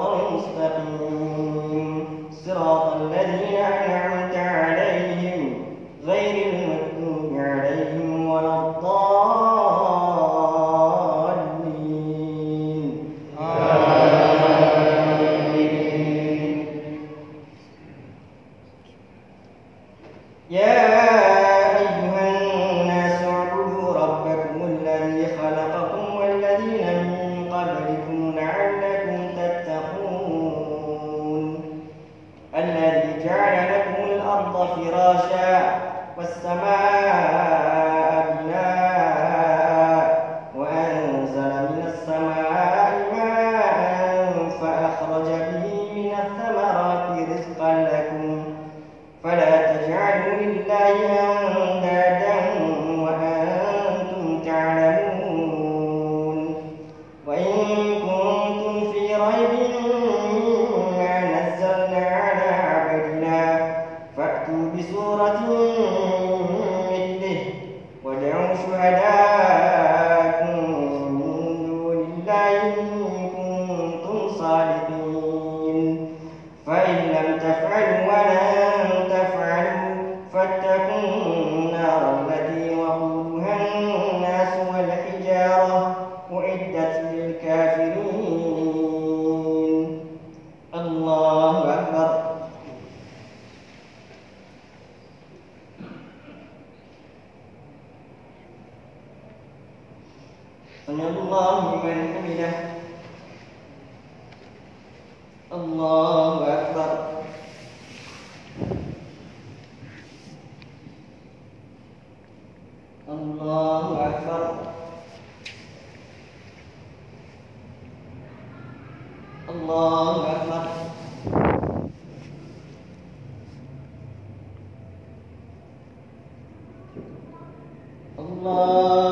الصراط المستقيم صراط الذين أنعمت عليهم غير الله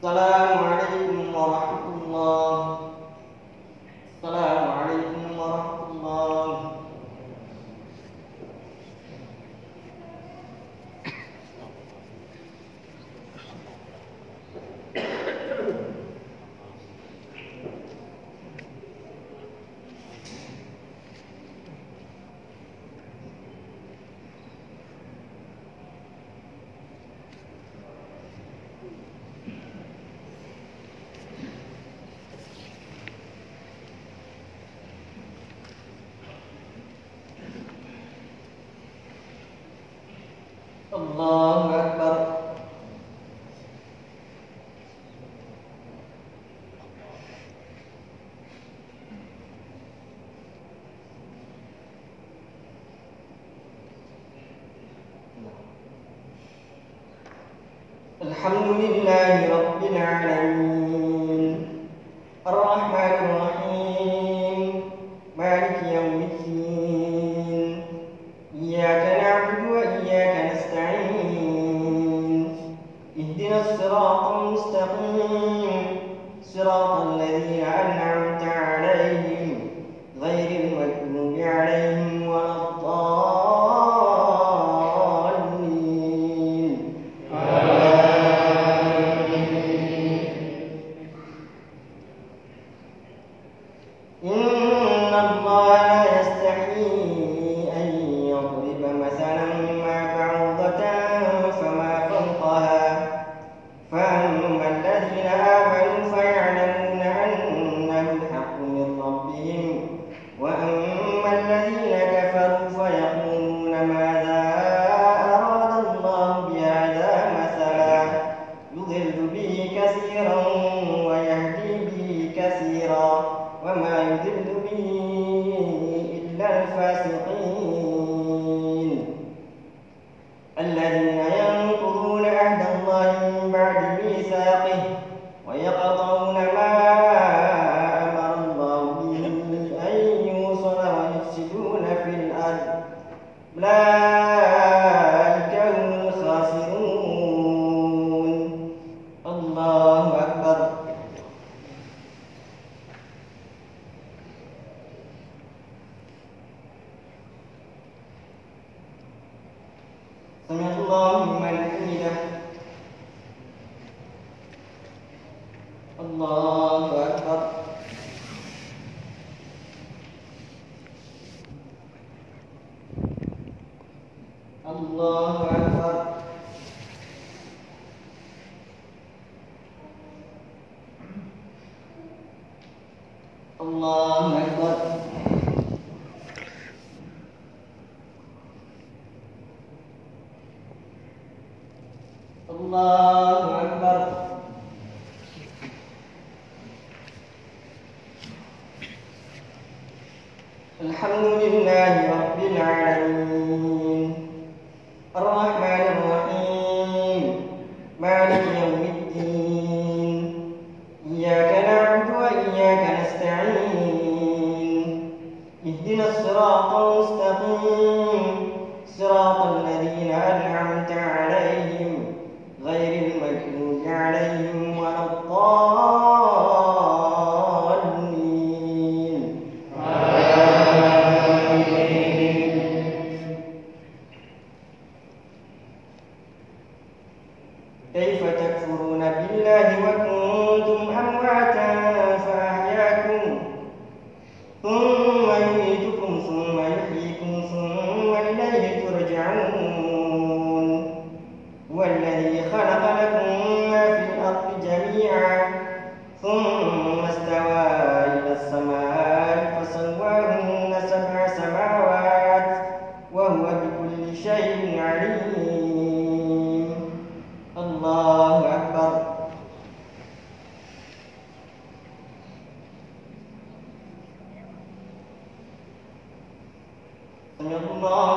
Salam. 他们那。 마 إياك نعبد وإياك نستعين. اهدنا الصراط المستقيم. صراط الذين Allah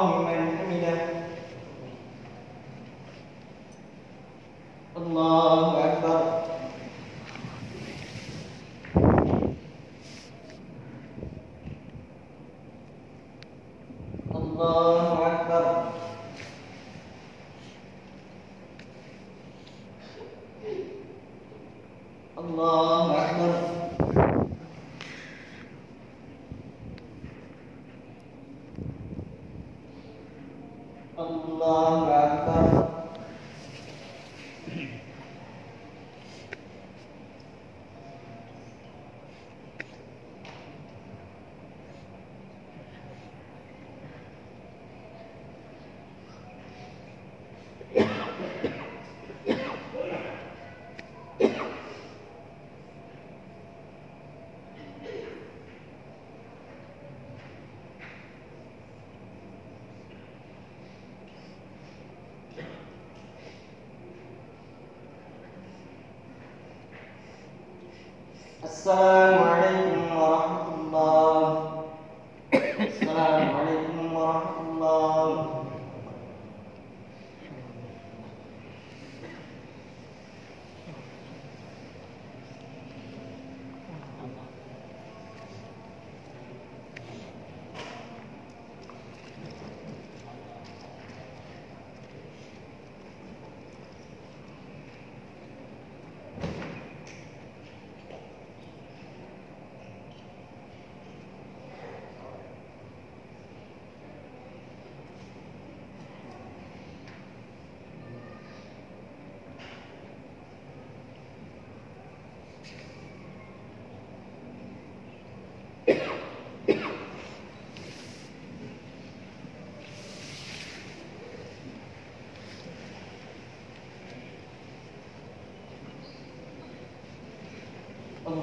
三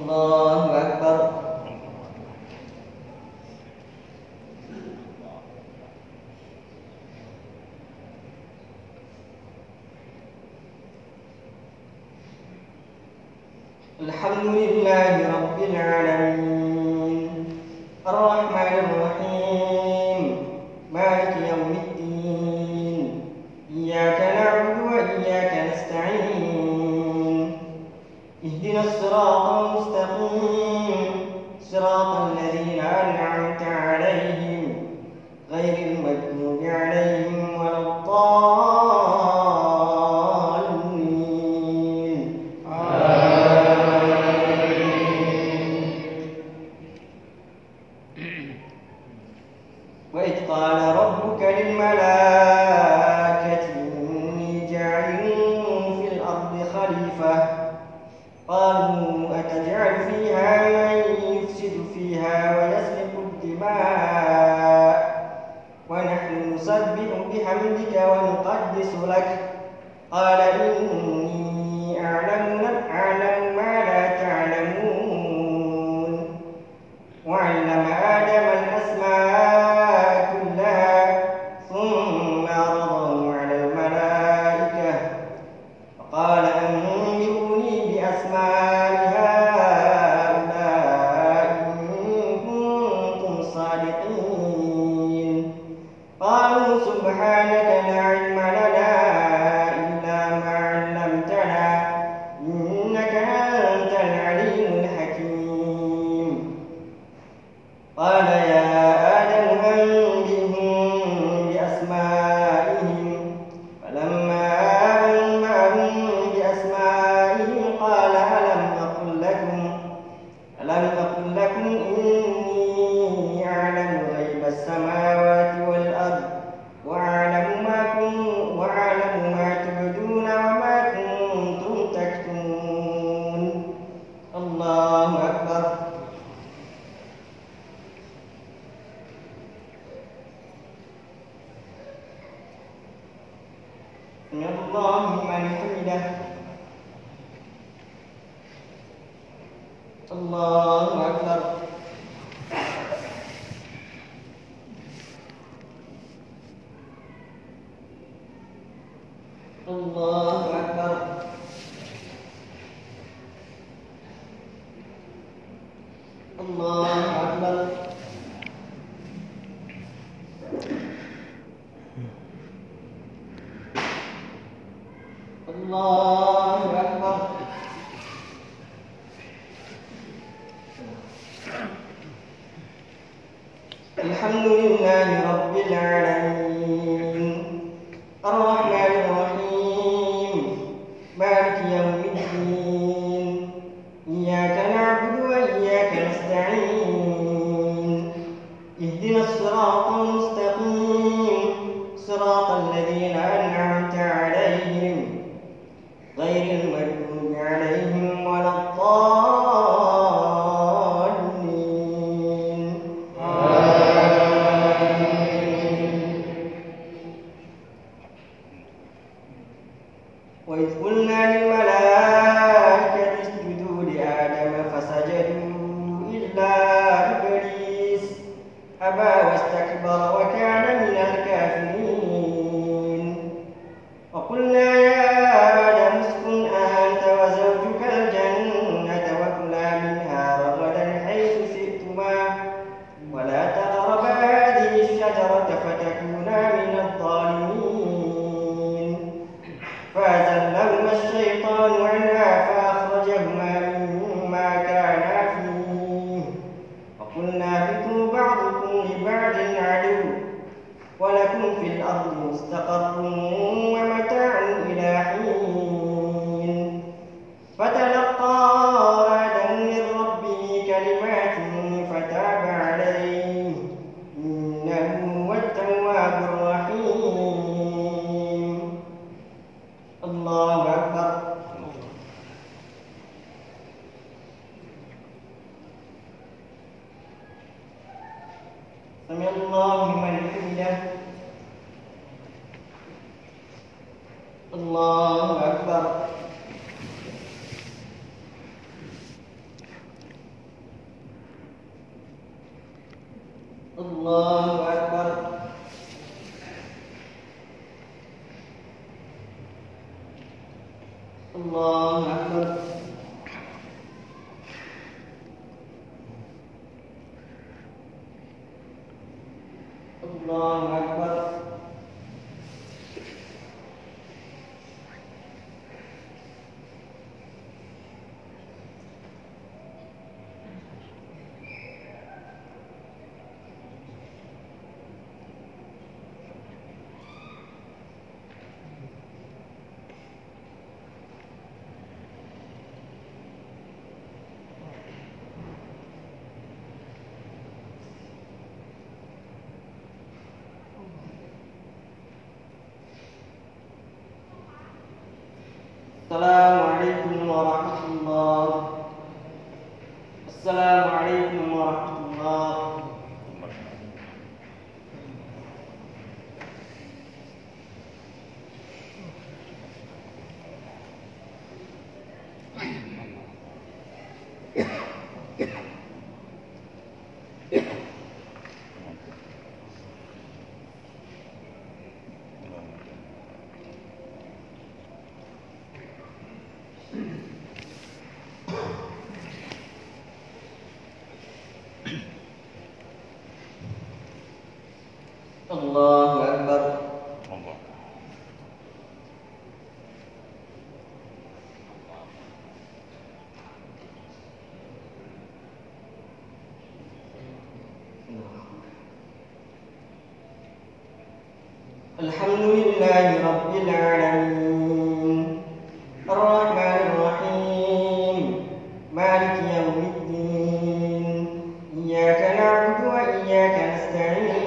الله الله أكبر. الحمد لله رب العالمين. الرحمن الله أكبر الله أكبر الله أكبر السلام عليكم ورحمة الله السلام عليكم ورحمة الله الله أكبر الله الحمد لله رب العالمين الرحمن الرحيم مالك يوم الدين إياك نعبد وإياك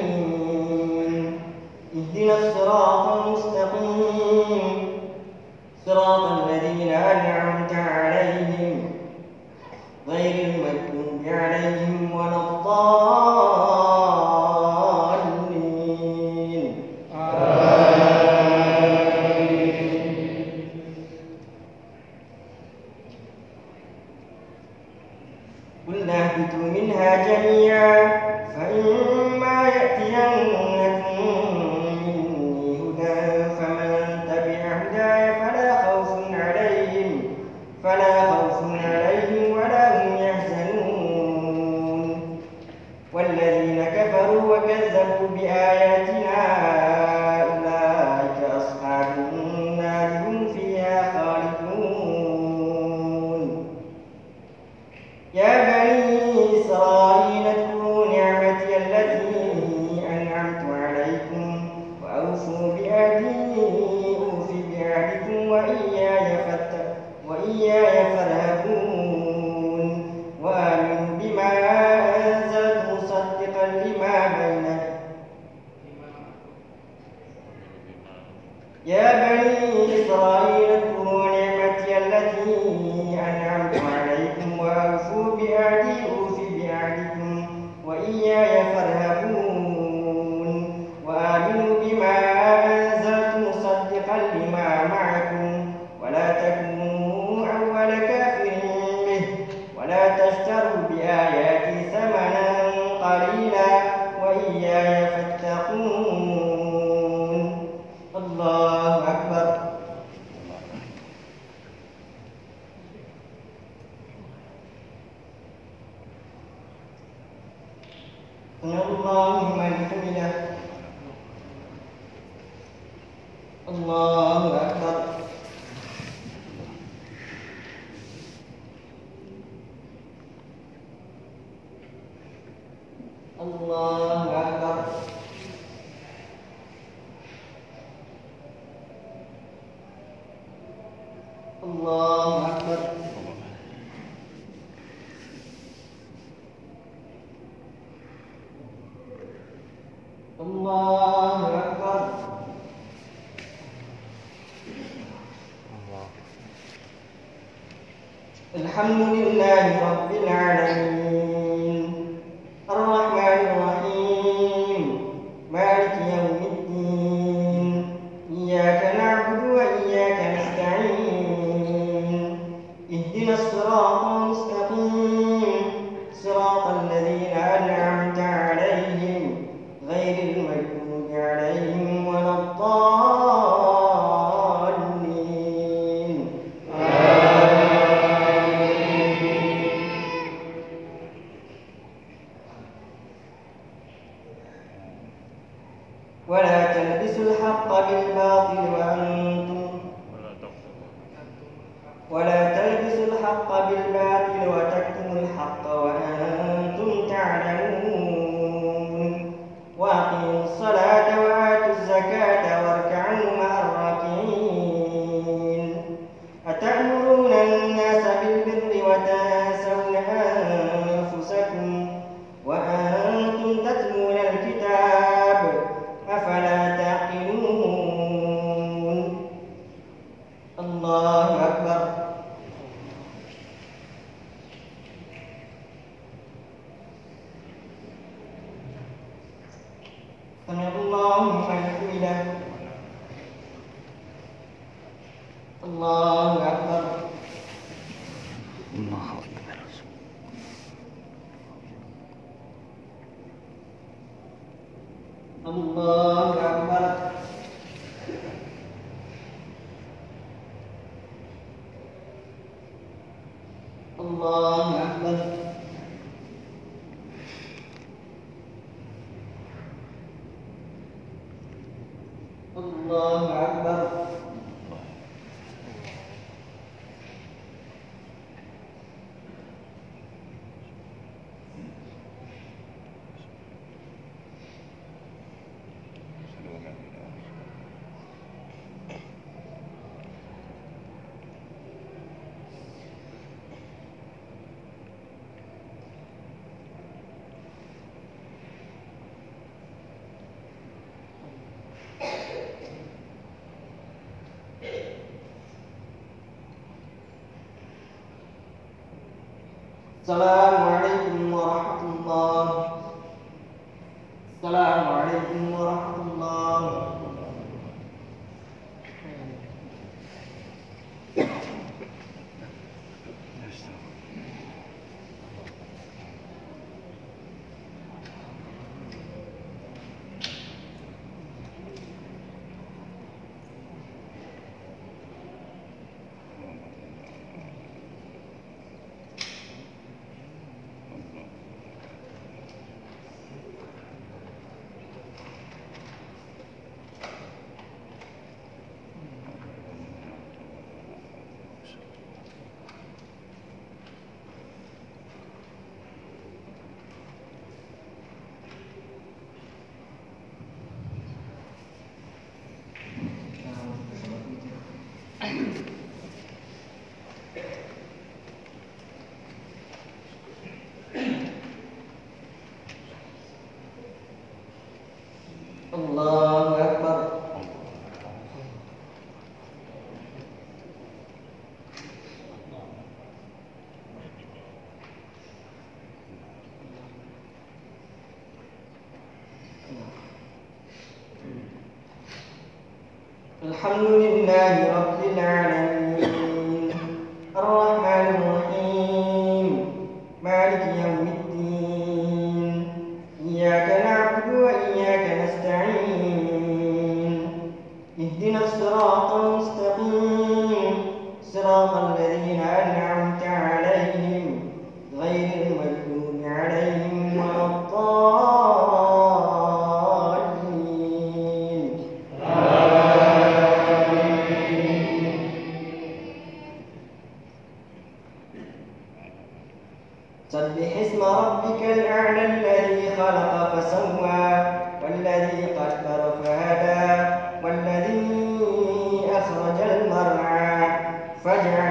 الله أكبر. الله أكبر சில மழை Hallelujah. ربك الأعلى الذي خلق فسوى والذي قدر فهدى والذي أخرج المرعى فاجعل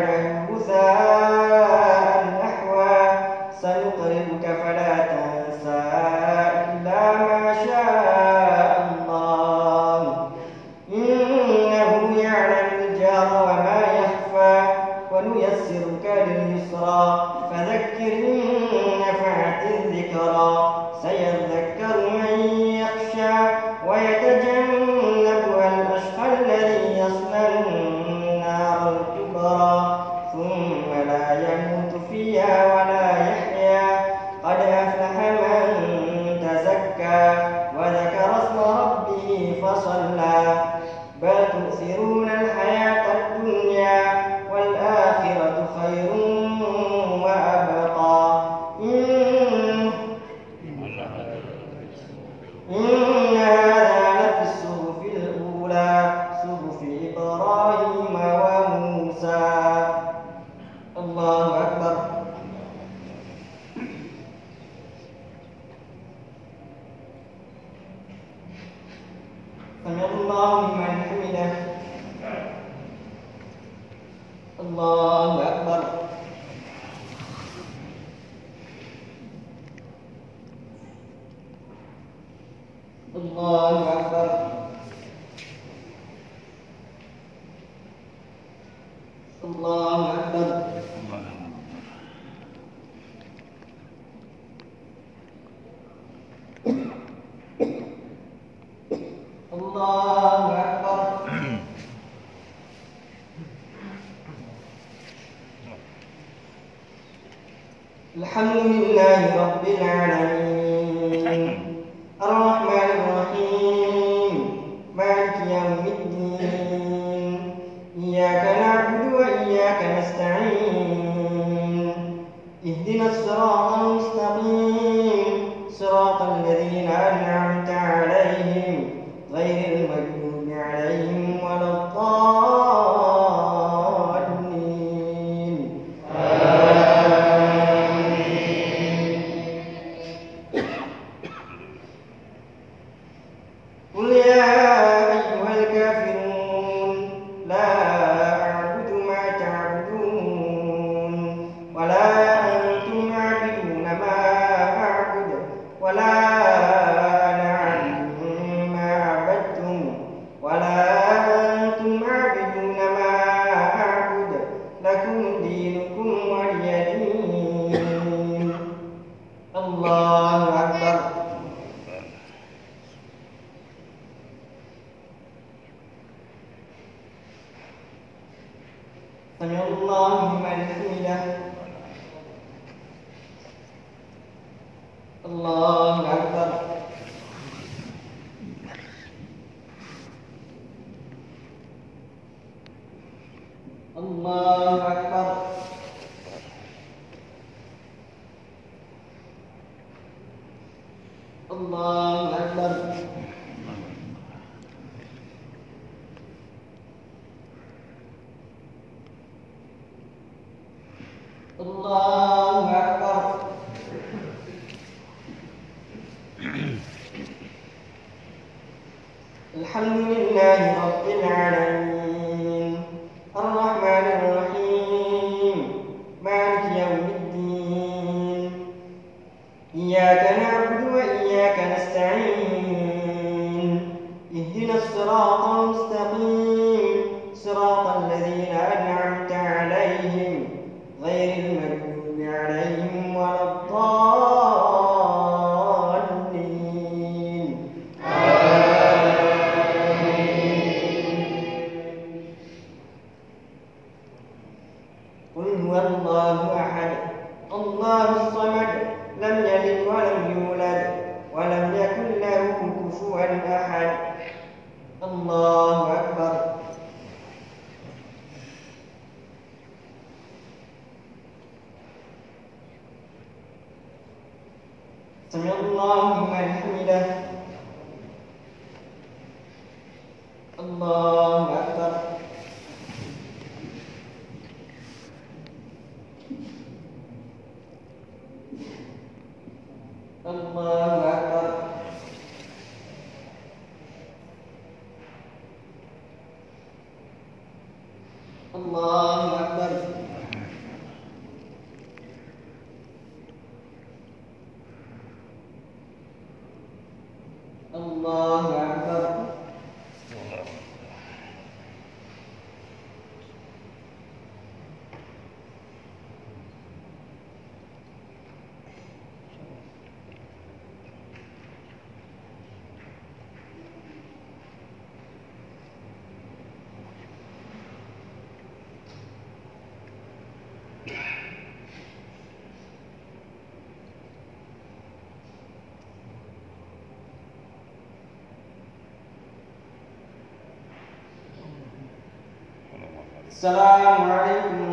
Oh! 看沐 سمع الله لمن حمده Amen. الله السلام عليكم